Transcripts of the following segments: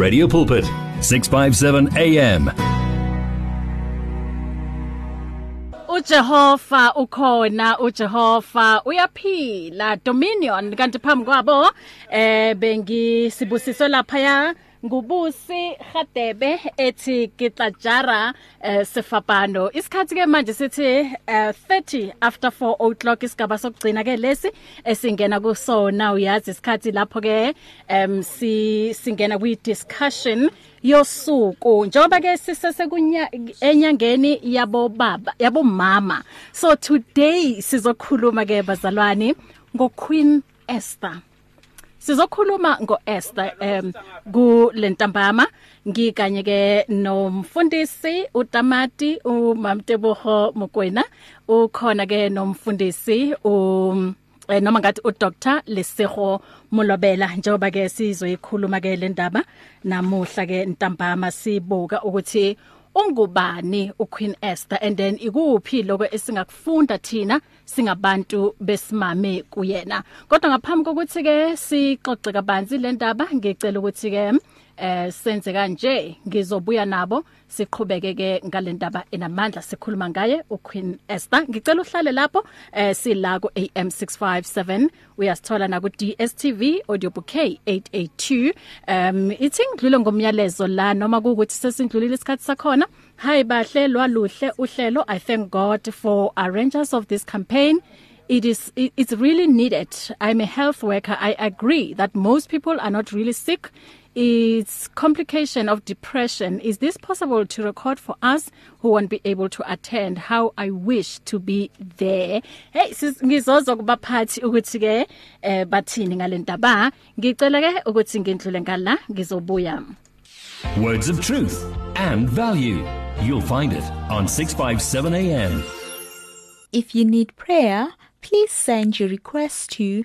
Radio Pulpit 657 AM uJehova ukhona uJehova uyaphila. Dominion kanti phambi kwabo eh bengisibusiswe lapha ya ngubusi Gadebe ethi Kitajara eh, sefapano. Isikhathi ke manje sithi eh, 30 after 4 o'clock isigaba sokugcina ke lesi esingena kusona. Uyazi isikhathi lapho ke em si singena kwi discussion yosuku. Njoba ke sisese kunya enyangeni yabo baba yabo mama so today sizokhuluma ke bazalwane ngo Queen Esther. Sizokhuluma ngoEsther em kulentambama. Ngikanye ke nomfundisi uTamati uMamteboho Mokwena ukhona ke nomfundisi um eh, noma ngathi uDr. Lesego Molobela njengoba ke sizoyikhuluma ke le ndaba namuhla ke ntambama sibuka ukuthi ungubani uQueen Esther? And then ikuphi lokho esingakufunda thina singabantu besimame kuyena? Kodwa ngaphambi kokuthi ke sixoxe kabanzi le ndaba ngicela ukuthi ke eh senze kanje ngizobuya nabo siqhubeke ke ngalendaba enamandla sikhuluma ngaye uQueen Esther. Ngicela uhlale lapho eh sila ku AM 657 uyasithola na ku DSTV audio bouquet 882 um ithi ngidlule ngomyalezo la noma ukuthi sesindlulile isikhathi sakhona. Hi bahle lwaluhle uhlelo. I thank god for arrangers of this campaign. It is it, it's really needed. I'm a health worker. I agree that most people are not really sick. It's complication of depression. Is this possible to record for us who won't be able to attend? How i wish to be there. Hey ngizozwa kubaphathi ukuthi ke eh bathini ngalentaba? Ngicela ke ukuthi ngindlule ngala ngizobuya. Words of truth and value. You'll find it on 657 AM. If you need prayer, please send your request to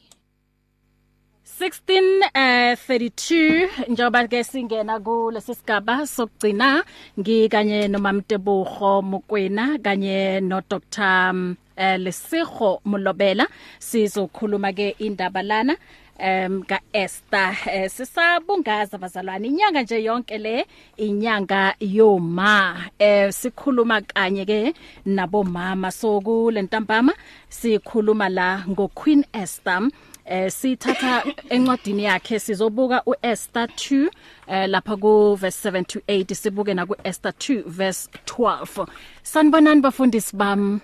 16 eh 32 njoba ke singena kulesi sigaba sokugcina ngikanye nomamtebuho Mokwena kanye no Dr eh Lesego Molobela. Sizokhuluma ke indaba lana em ka Esther eh, sisabungaza bazalwane inyanga nje yonke le inyanga yoma. Eh sikhuluma kanye ke nabomama. So kulentambama sikhuluma la ngo Queen Esther. Eh sithatha encwadini yakhe sizobuka uEsther 2 eh lapha ku verse 7 to 8 sibuke na kuEsther 2 verse 12 sanibonani bafundisi bam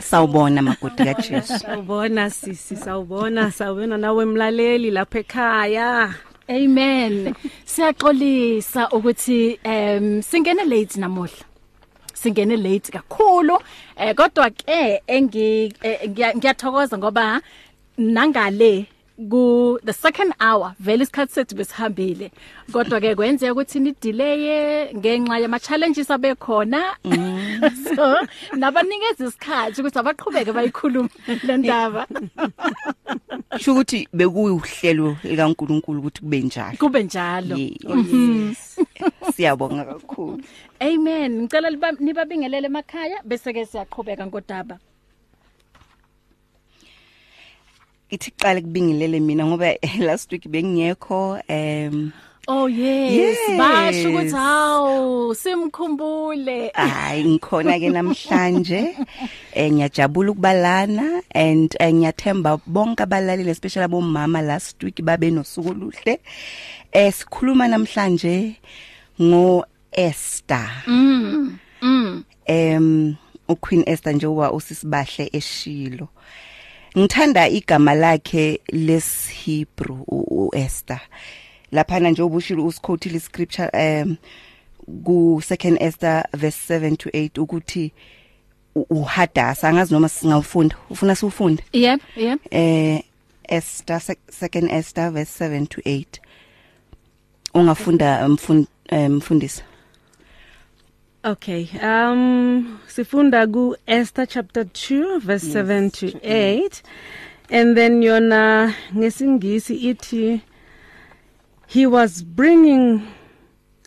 Sawubona makoti kaJesu. Sawubona sisi, sawubona, sawubona nawe mlaleli lapha ekhaya. amen. Siyaxolisa ukuthi em singene late namuhla. Singene late kakhulu. Eh kodwa ke engi eh, ngiya- ngiyathokoza ngoba nangale ku the second hour vele isikhathi sethu besihambile kodwa ke kwenzeka ukuthi ni delay ngenxa yama challenges abekhona so nabanikeza isikhathi ukuthi abaqhubeke bayikhuluma le ndaba Sho ukuthi bekuuhlelo likaNkuluNkulu ukuthi kube njalo. kube njalo Yes. Siyabonga kakhulu. Amen. Ngicela nibabingelele emakhaya bese ke siyaqhubeka ngodaba. Ithi qale kubingilele mina ngoba last week bengiyekho em Oh yes, Yes. basho ukuthi hawo simkhumbule. Hayi ngikhona ke namhlanje eh ngiyajabula ukubalana and eh, ngiyathemba bonke abalaleli especially abomama last week babe nosuku oluhle eh sikhuluma namhlanje ngo Esther Mm. Mm. em uQueen Esther njengoba usisibahle eshilo ngithanda igama lakhe lesHebrew uEsther. Lapha nje ubushilo usiquote scripture em ku second Esther verse 7 to 8 ukuthi u- uhadasa. Angazi noma singawufunda. Ufuna siwufunde? Yep, yep. eh Esther sec- second Esther verse 7 to 8 ungafunda mfund mfundisi? Okay. Um sifunda ku Esther chapter 2 verse 7 to 8. and then yona ngesingisi ithi he was bringing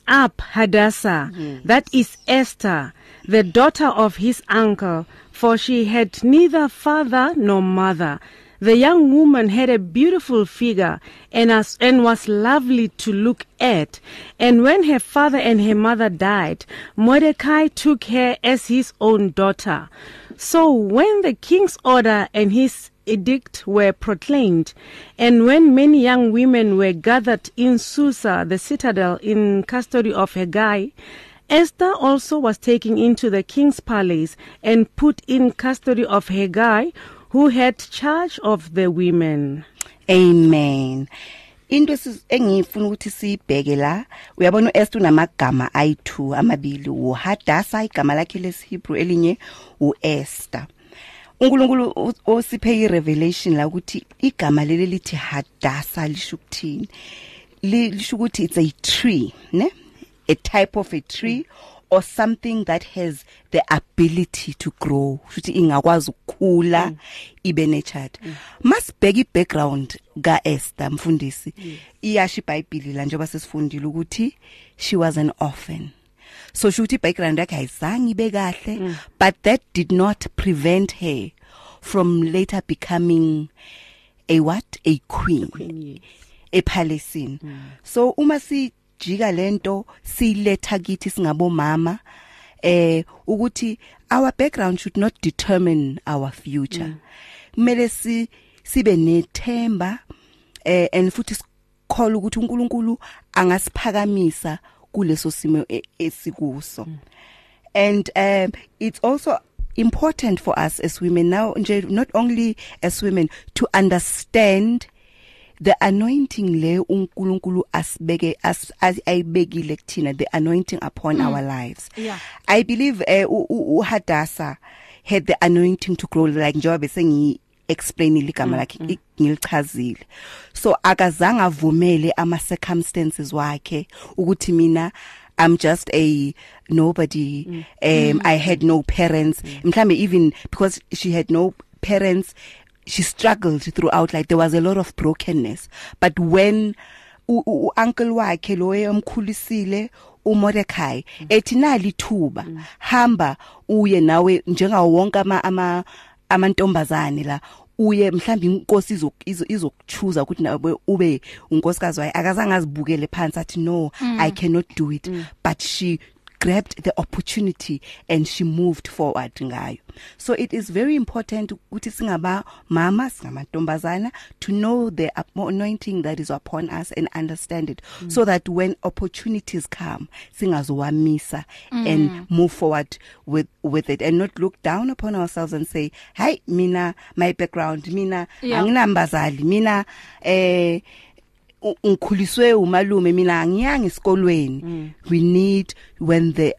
up Hadassah yes. that is Esther the daughter of his uncle for she had neither father nor mother the young woman had a beautiful figure and, as, and was lovely to look at. And when her father and her mother died, Mordecai took her as his own daughter. So when the king's order and his edict were proclaimed, and when many young women were gathered in Susa, the citadel, in custody of Hegai, Esther also was taken into the king's palace and put in custody of Hegai, who had charge of the women. Amen. into engifuna ukuthi sibheke la uyabona uEsther unamagama ayi2 amabili uHadassah igama lakhe lesihebrew elinye uEsther uNkulunkulu osiphe irevelation la ukuthi igama leli lithi Hadassah lisho ukuthini lisho ukuthi it's a tree ne a type of a tree mm. Or something that has the ability to grow futhi ingakwazi ukukhula mm. ibe nurtured mm. masibheka ibackground ka Esther mfundisi mm. iyasho iBhayibheli la njengoba sesifundile ukuthi she was an orphan so shuthi ibackground yakhe ayizange ibe kahle mm. but that did not prevent her from later becoming a what a queen, a queen yes. ephalesini mm. so uma si sijika lento siletha kithi singabomama eh ukuthi our background should not determine our future. Kumele si sibe nethemba eh and futhi sikholwa ukuthi uNkulunkulu angasiphakamisa kuleso simo e, esikuso. And um it's also important for us as women now not only as women to understand the anointing le uNkulunkulu asibeke ayibekile kuthina the anointing upon mm. our lives yeah. i believe uh, uHadassah had the anointing to grow like njengoba bese ngi explainile igama mm, lakhe mm. ngilichazile so akazange avumele ama circumstances wakhe ukuthi mina I'm just a nobody mm. um mm. I had no parents mm. mhlambe even because she had no parents she struggled throughout like there was a lot of brokenness. But when uncle wakhe lo emkhulisile uMordecai ethi nali thuba hamba uye nawe njengawo wonke ama ama amantombazane la uye mhlawumbe inkosi izokuchuza ukuthi nawe ube unkosikazi wayo. Akazange azibukele phansi athi no mm. i cannot do it. Mm. but she grabbed the opportunity and she moved forward ngayo so it is very important ukuthi singaba mama singamantombazana to know the anointing that is upon us and understand it mm. so that when opportunities come singazowamisa mm. and move forward with with it and not look down upon ourselves and say hey mina my background mina yeah. anginambazali mina eh ngikhuliswe umalume mina angiyanga esikolweni mm. we need when the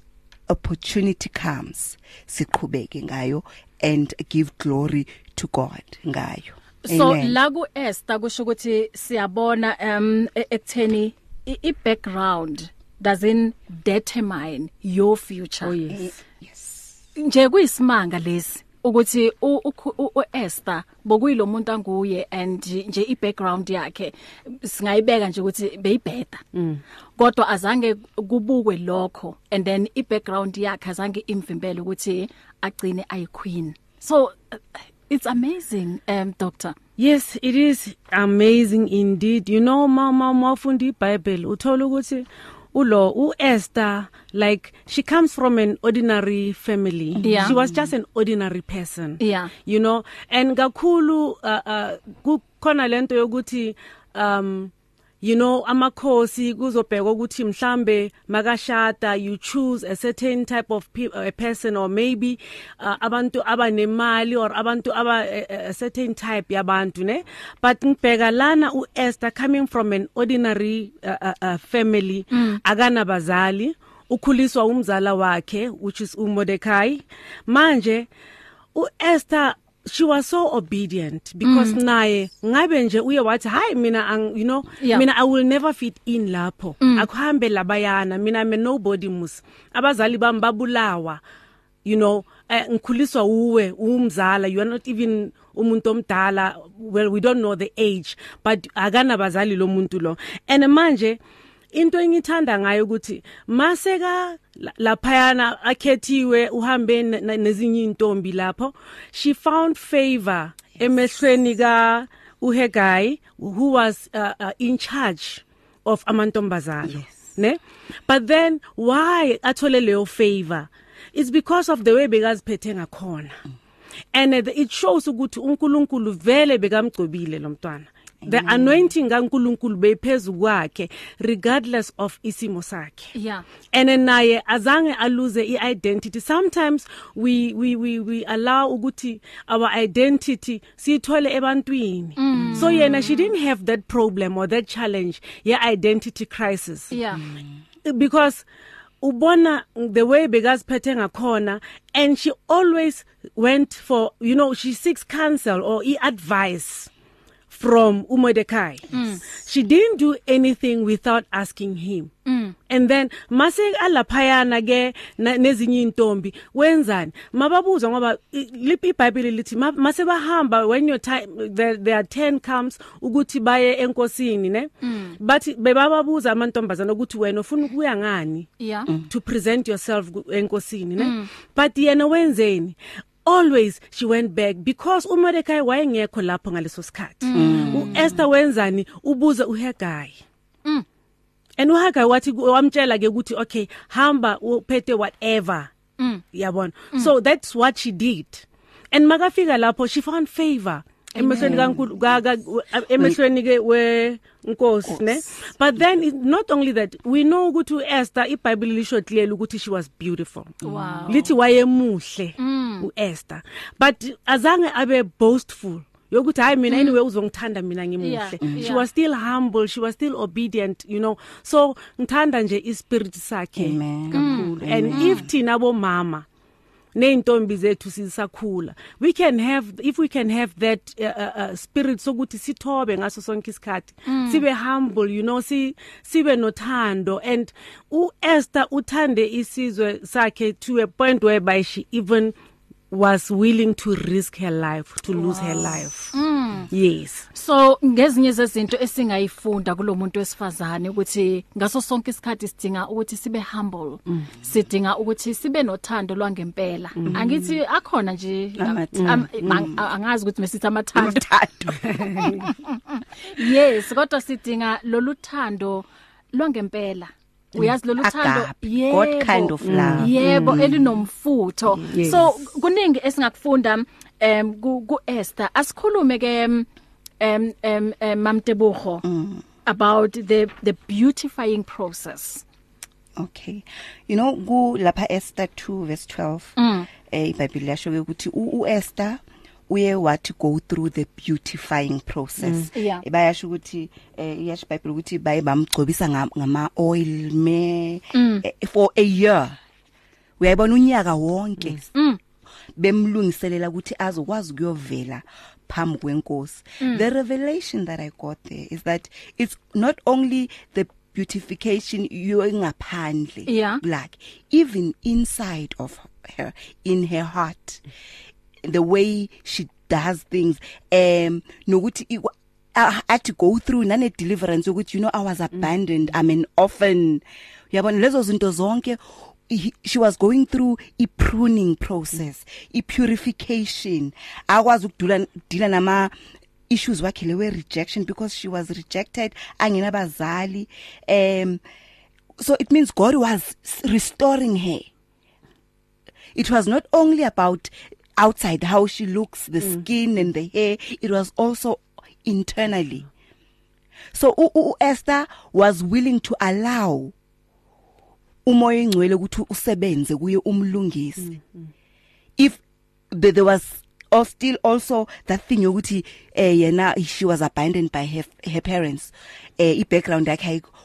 opportunity comes siqhubeke ngayo and give glory to God ngayo. So la ku Esther kusho ukuthi siyabona um e, ekutheni i background doesn't determine your future. Oh yes. Yes. Nje kuyisimanga lesi. Ukuthi uEsther bokuyilo muntu anguye and nje ibackground yakhe singayibeka nje ukuthi beyibheda. Mm. kodwa azange kubukwe lokho and then ibackground yakhe azange imvimbele ukuthi agcine ayi queen. So uh, it's amazing um doctor. Yes it is amazing indeed. You know mama mawufunda iBible uthola ukuthi ulo uEsther like she comes from an ordinary family. Yeah. she was just an ordinary person. Yeah. You know and kakhulu uh, uh kukhona lento yokuthi um you know amakhosi kuzobheka ukuthi mhlambe makashada you choose a certain type of pe a person or maybe uh, abantu abanemali or abantu aba a, a certain type yabantu ne but ngibheka lana uEsther coming from an ordinary uh, uh, uh, family mm. akana bazali ukhuliswa umzala wakhe which is uMordecai manje uEsther she was so obedient because mm. naye ngabe nje uye wathi hayi mina you know yeah. mina i will never fit in lapho mm. akuhambe labayana mina I'm a nobody mus abazali bami babulawa you know uh, ngikhuliswa uwe umzala you are not even umuntu omdala well we don't know the age but akanabazali lo muntu lo and manje into engithanda ngayo ukuthi maseka laphayana akhethiwe uhambe nezinye intombi lapho she found favor emehlweni ka uHegai who was uh, uh, in charge of amantombazana Yes. ne? But then why athole leyo favor? It's because of the way bekaziphethe ngakhona. And uh, it shows ukuthi uNkulunkulu vele bekamgcobile lo mntwana. The anointing kaNkulunkulu beyiphezulu kwakhe regardless of isimo sakhe. Yeah. And then naye azange aluze iidentity. Sometimes we we we we allow ukuthi our identity siyithole ebantwini. Mm. so yena she didn't have that problem or that challenge ye identity crisis. Yeah. Because ubona the way bekaziphethe ngakhona and she always went for you know she seeks counsel or advice from uMordecai mm. she didn't do anything without asking him mm. and then mase alaphayana ke nezinye intombi wenzani mababuzwa ngoba liphi iBhayibheli lithi mase bahamba when your time there, there 10 comes ukuthi baye enkosini ne mm. bathi bebababuza amantombazana ukuthi wena ufuna ukuya ngani yeah to present yourself enkosini ne mm. but yena wenzeni always she went back because uMordecai wayengekho lapho ngaleso sikhathi. Mm. uEsther wenzani ubuza uHegai Mm. and uHagai wathi wamtshela ke ukuthi okay hamba uphethe whatever. Mm. yabona? So that's what she did. And makafika lapho she found favor. Emehlweni kaNkulu emehlweni ke wenkosi ne? But then it, not only that we know ukuthi uEsther iBhayibheli lisho clearly ukuthi she was beautiful. Wow. lithi wayemuhle uEsther. But azange abe boastful yokuthi hayi mina anyway uzongithanda mina ngimuhle. Yeah, she yeah. was still humble she was still obedient you know. So ngithanda nje ispirit sakhe Amen. kakhulu. And if thina bomama neintombi zethu sisakhula. We can have if we can have that uh, uh, uh, spirit sokuthi sithobe ngaso sonke isikhathi sibe humble you know si sibe nothando. And uEsther uthande isizwe sakhe to a point whereby she even was willing to risk her life to wow. lose her life mm. yes so ngezinye zezinto esingayifunda kulomuntu wesifazane ukuthi ngaso sonke isikhathi sidinga ukuthi sibe humble mm. sidinga ukuthi sibe nothando lwangempela mm. angithi akhona nje Amathando. am- ang- angazi ukuthi mesithi amathando Umthando. yes kodwa sidinga loluthando lwangempela uyazi lolu thando Agape, God kind of love. yebo elinomfutho Yes. so kuningi esingakufunda em ku ku Esther asikhulume ke em em em em, mamtebugo about the the beautifying process Okay. You know ku lapha Esther 2 verse 12 Mm. eh iBhayibheli yasho ke ukuthi u Esther uye wathi go through the beautifying process. Yeah. Bayasho ukuthi eh iyasho iBhayibheli ukuthi baye bamgcobisa ngama ngama oil me eh, for a year. Uyayibona unyaka wonke. Mm. bemlungiselela ukuthi azokwazi ukuyovela phambi kwenkosi the revelation that i got there is that it's not only the beautification yongaphandle Yeah. like even inside of her in her heart the way she does things um nokuthi I had to go through nane deliverance ukuthi you know I was abandoned. I'm an orphan. Uyabona lezo zinto zonke he- she was going through i pruning process i purification. Akwazi ukudula deal nama issues wakhe lewe rejection because she was rejected angenabazali. Um so it means God was restoring her. It was not only about outside how she looks the mm. skin and the hair it was also internally. So u- u- uEsther was willing to allow umoya engcwele ukuthi usebenze kuye umlungisi. If there, there was or still also that thing yokuthi eh yena she was abandoned by her, her parents eh i background yakhe ayikho wa-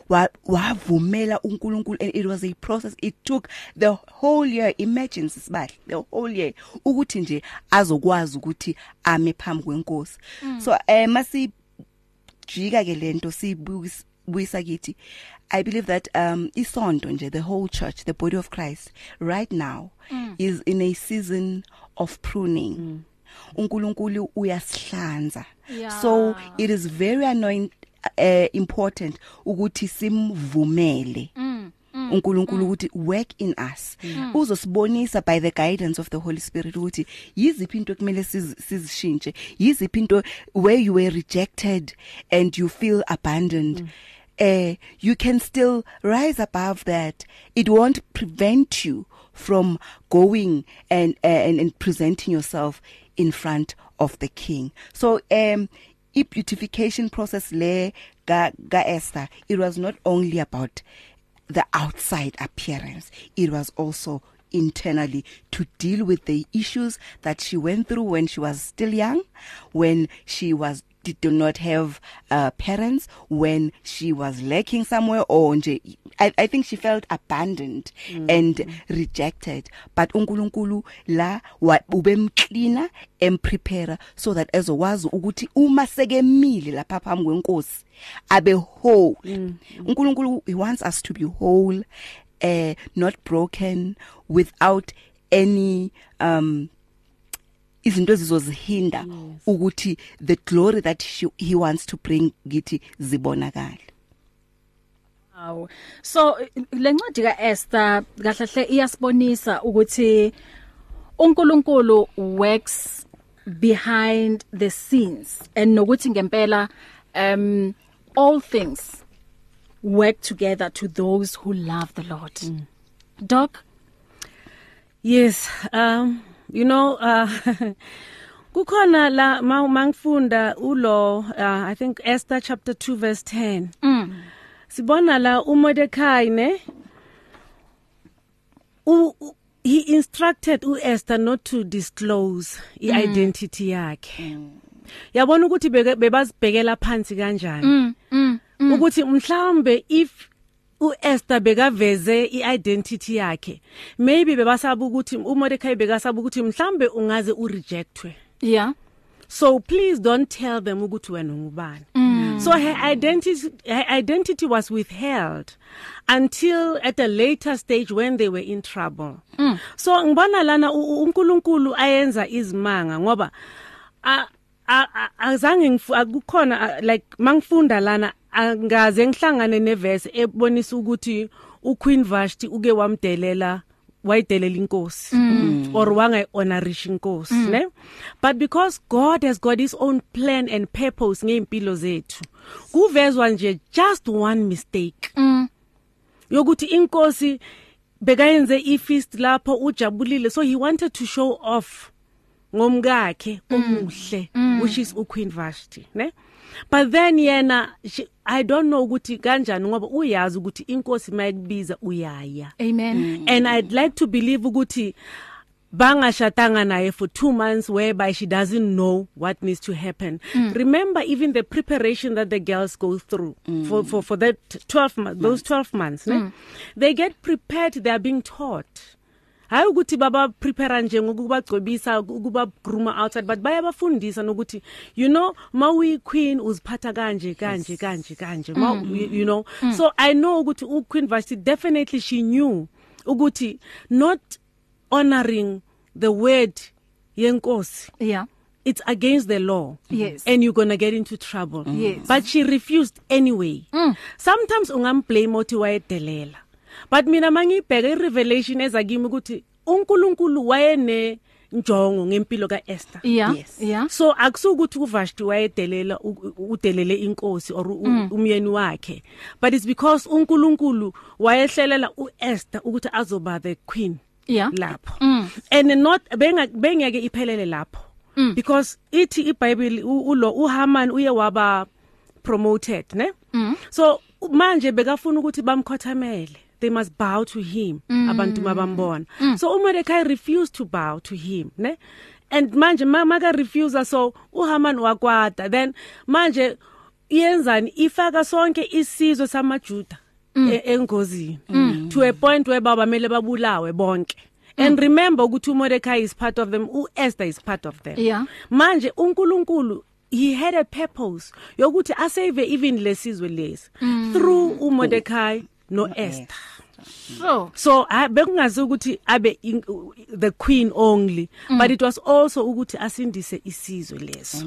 wavumela uNkulunkulu and it was a process it took the whole year imagine sisibahle the whole year ukuthi nje azokwazi ukuthi ame phambi kwenkosi so eh masi jika ke lento sibuyisa kithi i believe that um isonto nje the whole church the body of Christ right now mm. is in a season of pruning mm. uNkulunkulu uyasihlanza Yeah. so it is very annoying uh, important ukuthi simvumele. uNkulunkulu ukuthi work in us. Uzosibonisa by the guidance of the Holy Spirit ukuthi yiziphi into ekumele siz- sizishintshe? Yiziphi into where you were rejected and you feel abandoned? Uh you can still rise above that. It won't prevent you from going and and, and presenting yourself in front of the king. So um i beautification process le ga ga Esther it was not only about the outside appearance it was also internally to deal with the issues that she went through when she was still young when she was did not have uh, parents when she was lacking somewhere or nje I, I think she felt abandoned mm. and rejected. But uNkulunkulu la wa- ubemcleaner emprepare so that ezokwazi ukuthi uma sekemile lapha phambi kwenkosi abe whole. uNkulunkulu he wants us to be whole uh not broken without any um izinto ezizozihinda ukuthi the glory that she, he wants to bring githi zibonakala Aw. So lencwadi ka Esther kahle hle iyasibonisa ukuthi uNkulunkulu works behind the scenes and nokuthi ngempela um all things work together to those who love the Lord. Mm. Doc Yes, um you know uh kukhona la ma- mangifunda ulo uh, I think Esther chapter 2 verse 10. Mm. Sibona la uMordecai ne u u- he instructed uEsther not to disclose iidentity yakhe. Yabona ukuthi beke- bebazibhekela phansi kanjani. Mm. Mm. Ukuthi mhlambe if uEsther bekaveze iidentity yakhe maybe bebasaba ukuthi uMordecai bekasaba ukuthi mhlambe ungaze urejectwe Yeah. so please don't tell them ukuthi wena ungubani mm. so her identity her identity was withheld until at a later stage when they were in trouble mm. so ngibona lana u- u- uNkulunkulu ayenza izimanga ngoba a a- a- azange ngifu- akukhona a- like mangifunda lana angaze ngihlangane neverse ebonisa ukuthi uQueen Vashti uke wamdelela wayidelela inkosi. Mm. or wangayihonorish inkosi mm. ne? But because God has got his own plan and purpose ngeimpilo zethu kuvezwa nje just one mistake. Mm. yokuthi inkosi bekayenze ifeast lapho ujabulile so he wanted to show off ngomkakhe omuhle which is uQueen Vashti ne? But then yena she, i don't know ukuthi kanjani ngoba uyazi ukuthi inkosi mayikubiza uyaya Amen. and i'd like to believe ukuthi bangashatanga naye for 2 months whereby she doesn't know what needs to happen mm. remember even the preparation that the girls go through mm. for for for that 12 months those 12 months ne mm. they get prepared they are being taught hayi ukuthi baba prepare nje ngokubagcobisa ukuba grooma outside but bayabafundisa nokuthi you know mawi queen uziphatha kanje kanje kanje kanje ma you, you know mm. so i know ukuthi u queen Vashti definitely she knew ukuthi not honoring the word yenkosi Yeah. it's against the law Yes. and you're going to get into trouble Yes. but she refused anyway Mm. sometimes ungamblame uthi wayedelela but mina mangibheka irevelation ezakimi ukuthi uNkulunkulu wayene njongo ngempilo kaEsther Yeah. Yes. Yeah. so akusukuthi uVashti wayedelela u- udelele inkosi or u- Mm. umyeni wakhe but it's because uNkulunkulu wayehlelela uEsther ukuthi azoba the queen Yeah. lapho Mm. and not benga bengeke iphelele lapho Mm. because ithi iBhayibheli u- ulo uHaman uye waba promoted ne Mm. so u- manje bekafuna ukuthi bamkhothamele they must bow to him Mm. abantu mabambona. So uMordecai refused to bow to him ne? And manje ma- maka refuse so uHaman wakwata. Then manje yenzani? Ifaka sonke isizwe samaJuda Mm. e- engozini. To a point where baba mele babulawe bonke. And remember ukuthi uMordecai is part of them uEsther is part of them. Yeah. manje uNkulunkulu he had a purpose yokuthi asave even lesizwe lesi through uMordecai no Esther. So ah, bekungazi ukuthi abe the queen only but it was also ukuthi asindise isizwe leso.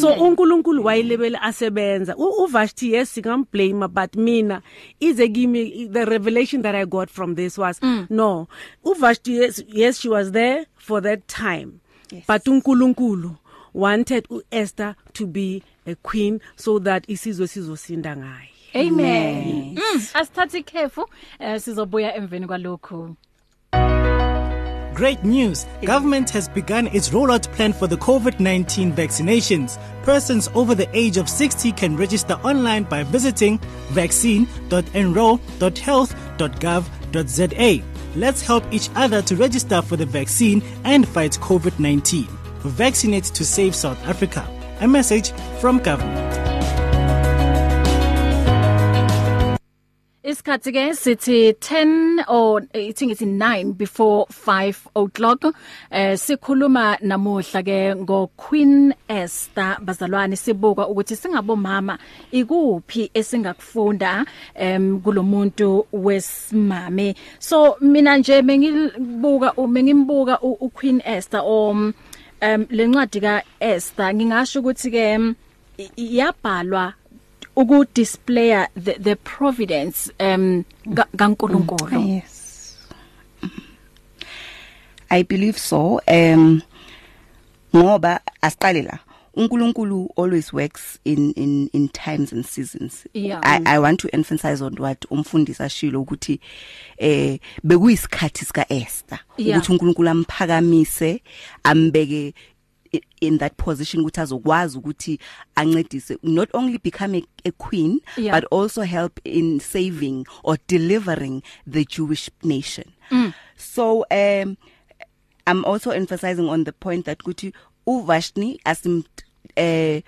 So uNkulunkulu wayelebele asebenza. uVashti yes singamblame but mina ize kimi the revelation that I got from this was no. uVashti yes, yes she was there for that time Yes. but uNkulunkulu wanted uEsther to be a queen so that isizwe sizosinda ngaye. Amen Mm, asithathe ikhefu eh, sizobuya emveni kwalokho Great news! Government has begun its rollout plan for the COVID-19 vaccinations. Persons over the age of 60 can register online by visiting vaccine.enroll.health.gov.za. Let's help each other to register for the vaccine and fight COVID-19. Vaccinate to save South Africa. A message from government. Isikhathi ke sithi 10 or I think it's 9 before 5 o'clock eh sikhuluma namuhla ke ngo Queen Esther bazalwane. Sibuka ukuthi singabomama ikuphi esingakufunda em kulomuntu wesimame? So mina nje mengibuka mengimbuka u Queen Esther om um lencwadi ka Esther ngingasho ukuthi ke em, yabhalwa uku display the, the providence um ka- kaNkuluNkulu. Yes. I believe so um ngoba asiqale la uNkulunkulu always works in in in times and seasons. Yeah. i i want to emphasize on what umfundisi ashilo ukuthi eh bekuyisikhathi sika Esther Yeah. ukuthi uNkulunkulu amphakamise ambeke i- in that position ukuthi azokwazi ukuthi ancedise not only become a, a queen Yeah. but also help in saving or delivering the Jewish nation mm. so um I'm also emphasizing on the point that ukuthi uVashni asim eh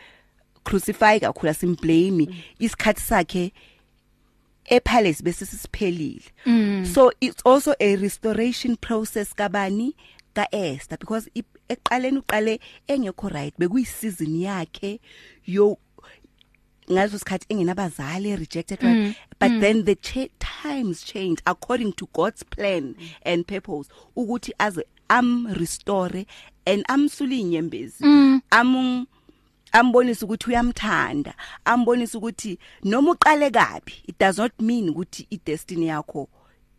crucify kakhulu asim blame isikhathi sakhe epalace bese sisiphelile so it's also a restoration process kabani ka Esther because eqaleni uqale engekho right bekuyisizini yakhe yo ngaleso sikhathi engenabazali rejected right? But then the cha times change according to God's plan and purpose ukuthi aze am restore and amsule inyembezi am ambonisa ukuthi uyamthanda ambonisa ukuthi noma uqale kabi it does not mean ukuthi i destiny yakho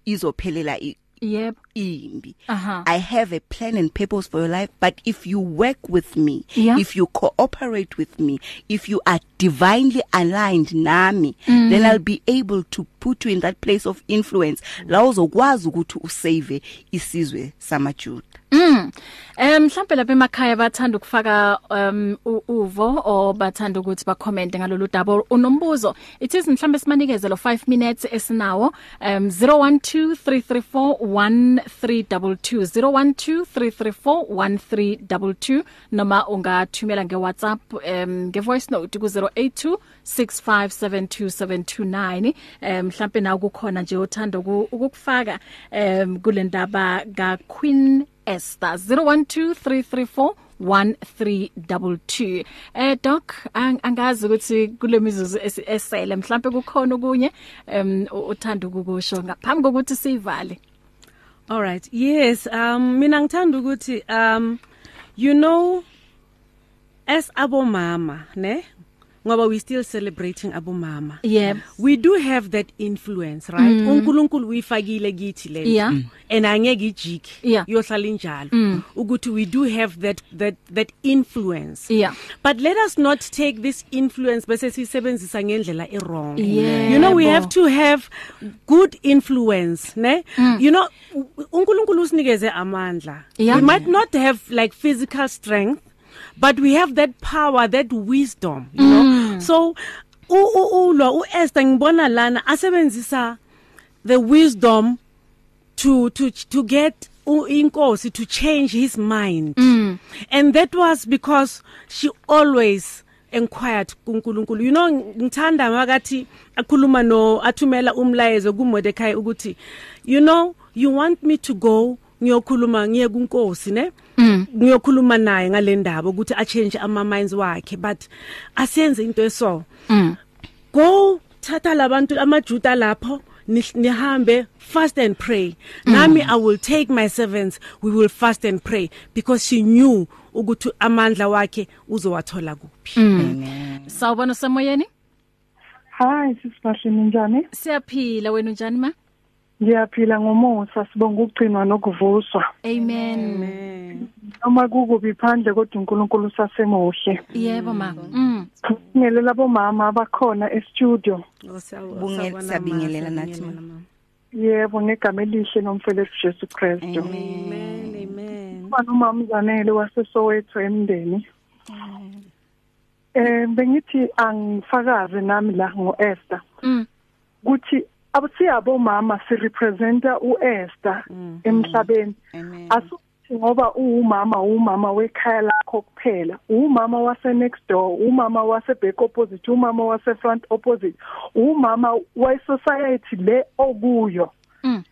izophelela i- yebo. Imbi Aha. i have a plan and purpose for your life but if you work with me Yeah. if you cooperate with me if you are divinely aligned nami mm. then i'll be able to put you in that place of influence la uzokwazi ukuthi usave isizwe samajuda Mm. Em mhlambe lapha emakhaya bathanda ukufaka um u- uvo or bathanda ukuthi ba comment ngalolu daba unombuzo it is mhlambe simanikeze lo 5 minutes esinawo um 0123341322 0123341322 noma ungathumela ngeWhatsApp um nge voice note ku 082 6572729 um mhlambe na kukhona nje uthando uku- ukukufaka um kule ndaba ka Queen Esther 0123341322 eh doc ang- angazi ukuthi kule mizuzu esele mhlambe kukhona okunye um uthanda ukukusho ngaphambi kokuthi sivale All right. Yes, um mina ngithanda ukuthi um you know as abomama, ne? Ngoba we still celebrating abomama. Yebo. We do have that influence, right? Mm. uNkulunkulu uyifakile kithi le. Yeah. Mm. And angeke ijike. Yeah. Yohlala injalo. Ukuthi we do have that that that influence. Yeah. But let us not take this influence bese sisebenzisa ngendlela errong. Yebo. You know we have to have good influence, ne? Mm. You know u- uNkulunkulu usinikeze amandla. Yeah. We might not have like physical strength, but we have that power, that wisdom, you know. So u u- ulwa uEsther ngibona lana asebenzisa the wisdom to to to get u- inkosi to change his mind mm. and that was because she always inquired kuNkulunkulu you know ngithanda makathi akhuluma no athumela umlayezo kuMordekai ukuthi you know you want me to go ngiyokhuluma ngiye kunkosi ne ngiyokhuluma naye ngale ndaba ukuthi a change ama minds wakhe but asenze into eso. Go thatha labantu amajuda lapho Ni- nihambe fast and pray. Nami i will take my servants we will fast and pray because she knew ukuthi amandla wakhe uzowathola kuphi. Sawubona semoyeni Hayi sisibahle ninjani? siyaphila wena unjani ma? Ngiyaphila ngomusa sibonga ukugcinwa nokuvuswa. amen Noma kukubi phandle kodwa uNkulunkulu usasemuhle. yebo ma mm Ngelela bomama abakhona e-studio. Bunge- siyabingelela nathi, ma. Yebo ngegama elihle nomfelefu Jesu Kristu. amen amen Kuba nomama Zanele waseSoweto emndeni. Eh bengithi angifakaze nami la ngoEsther. mm Kuthi abusiyabo mama si representa uEsther emhlabeni. Amen. asuthi ngoba uwumama umama wekhaya lakho kuphela. Umama wase next door umama wase back opposite umama wase front opposite umama we society le okuyo. Mm.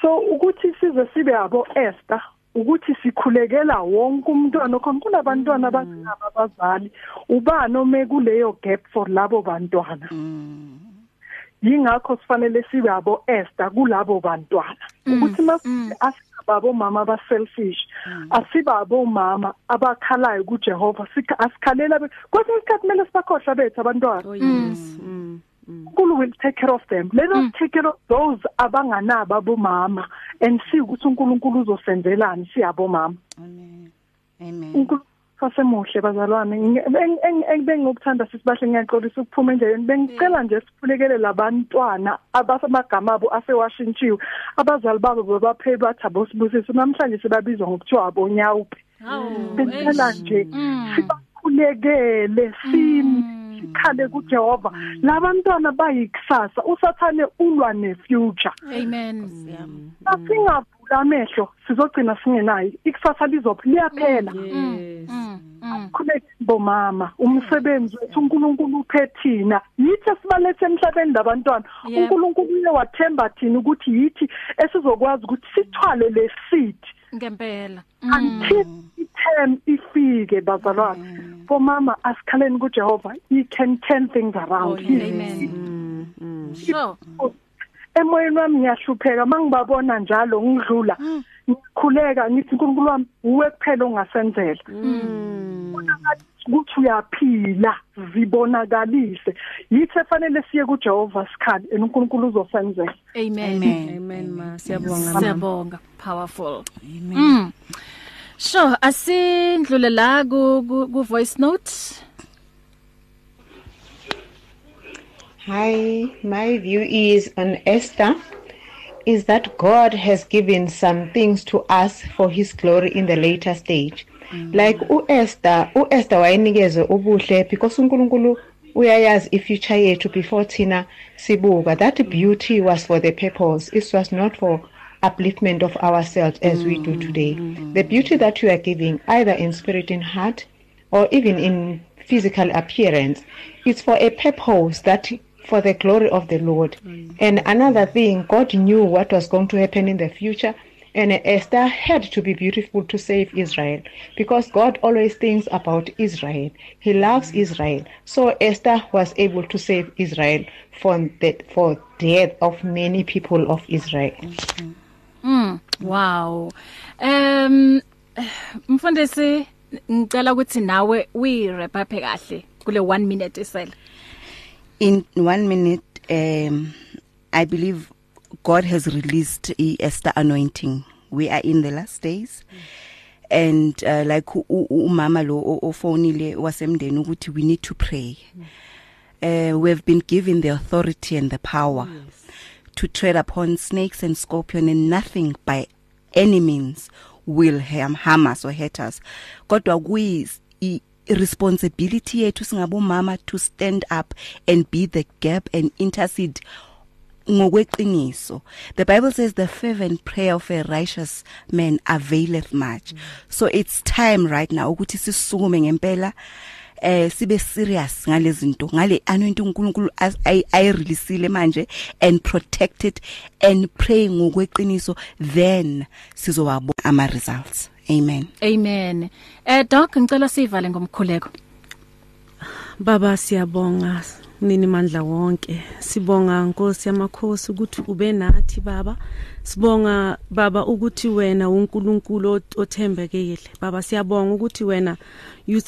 so ukuthi size sibe yabo Esther ukuthi sikhulekela wonke umntwana khona kunabantwana abancane abazali ubani ome kuleyo gap for labo bantwana? Yingakho sifanele sibe yabo Esther kulabo bantwana. Ukuthi mase asibabo mama aba selfish asibabo mama abakhalayo kuJehova sikha asikhalela be- kwesinye isikhathi kumele sibakhohlwa bethu abantwana. Oh yes. Mm. uNkulunkulu will take care of them. Let us take care of those abanganaba bomama and see ukuthi uNkulunkulu uzosenzelani siyabo mama Amen. Amen. Sasemuhle bazalwane. Bengiyokuthanda sisibahle ngiyaxolisa ukuphuma endleleni bengicela nje siphulekele labantwana abasamagama abo asewashintshiwe. Abazali babo bebaphe bathi abosibusisi namhlanje sebabizwa ngokuthiwa abonyawupe hawu bengicela nje Mm. sibakhulekele simi sikhale kuJehova. Labantwana bayikusasa usathane ulwa nefuture. Amen. Asingavula amehlo sizogcina singenayo. Ikusasa lizophi liyaphela. Yes. Mm mm khuleke bomama umsebenzi wethu uNkulunkulu uphe thina. Yithi sibalethe emhlabeni labantwana. Yep. uNkulunkulu uye wathemba thina ukuthi yithi esizokwazi ukuthi sithwale le seed ngempela. Until i-term ifike bazalwane. Bomama asikhaleni kuJehova. He can turn things around. He- amen. So emoyeni wami ngiyahlupheka mangibabona njalo ngidlula ngikhuleka ngithi uNkulunkulu wami uwe kuphela ongasenzela. Ukuthi uyaphila zibonakalise. Yithi efanele siye kuJehova sikhali and uNkulunkulu uzosenzela. Amen. Amen. amen. Ma. Siyabonga siyabonga. Powerful. Mm. Sure asindlule la ku voice note. Hi, my view is on Esther is that God has given some things to us for his glory in the later stage. Like uEsther, uEsther wayenikeze ubuhle because uNkulunkulu uyayazi ifuture yethu before thina sibuka. That beauty was for the purpose. It was not for upliftment of ourselves as we do today. The beauty that you are giving either in spirit and heart or even in physical appearance it's for a purpose that for the glory of the lord. And another thing god knew what was going to happen in the future and esther had to be beautiful to save israel because god always thinks about israel. He loves israel. So esther was able to save israel from the for death of many people of israel. Mm, wow. Um mfundisi ngicela ukuthi nawe uyi wrap up kahle kule 1 minute isela. In one minute um i believe god has released esther anointing. We are in the last days. And uh, like umama lo ofonile wasemndeni ukuthi we need to pray. Uh, we have been given the authority and the power yes. to tread upon snakes and scorpion and nothing by any means will harm, harm us or hurt us. Kodwa kuyi i- responsibility yethu singabomama to stand up and be the gap and intercede ngokweqiniso the bible says the fervent prayer of a righteous man availeth much mm. so it's time right now ukuthi sisukume ngempela eh sibe serious ngalezinto ngale anointing uNkulunkulu as- ayi ayi releaseile manje and protect it and pray ngokweqiniso then sizowabona ama results amen. Amen. Eh doc ngicela sivale ngomkhuleko. baba siyabonga mnini mandla wonke. Sibonga Nkosi yamakhosi ukuthi ube nathi baba. Sibonga baba ukuthi wena uNkulunkulu othembekile. Baba siyabonga ukuthi wena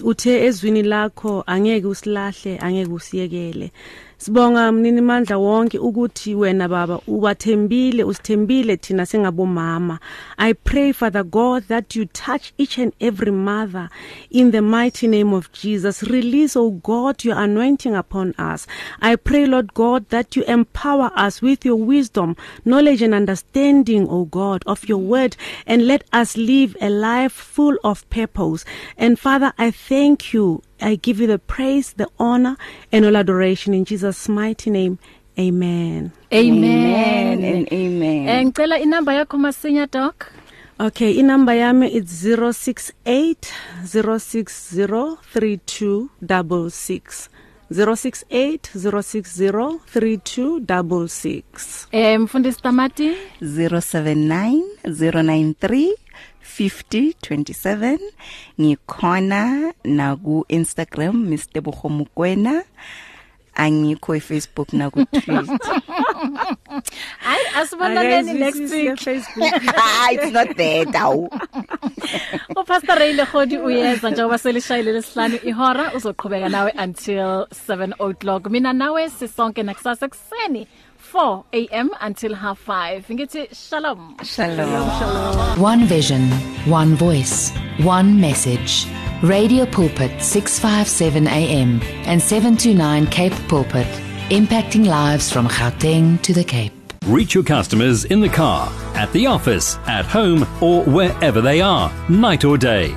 uthe ezwini lakho angeke usilahle angeke usiyekele. Sibonga mnini mandla wonke ukuthi wena baba ubathembile usithembile thina singabomama. I pray Father God that you touch each and every mother in the mighty name of Jesus. Release oh God your anointing upon us. I pray Lord God that you empower us with your wisdom, knowledge and understanding oh God of your word and let us live a life full of purpose. And Father, I thank you I give you the praise, the honor, and all adoration in Jesus' mighty name. Amen. Amen. amen and amen Eh ngicela inamba yakho masinya doc. Okay, inamba yami it's 068 060 3266. 068 060 3266. Eh mfundisi Tamati 079 093 5027 ngikhona na ku Instagram Mr Bogomokwena angikho eFacebook na ku Twitter. Hayi asibonaneni next week. Facebook. ah it's not that awu uPastor Ray Legodi uyeza njengoba selishayile lesihlanu ihora uzoqhubeka nawe until 7 o'clock. Mina nawe sisonke nakusasa kuseni 4 am until half 5 ngithi shalom. Shalom. One vision, one voice, one message. Radio Pulpit 657 AM and 729 Cape Pulpit, impacting lives from Gauteng to the Cape. Reach your customers in the car, at the office, at home, or wherever they are, night or day.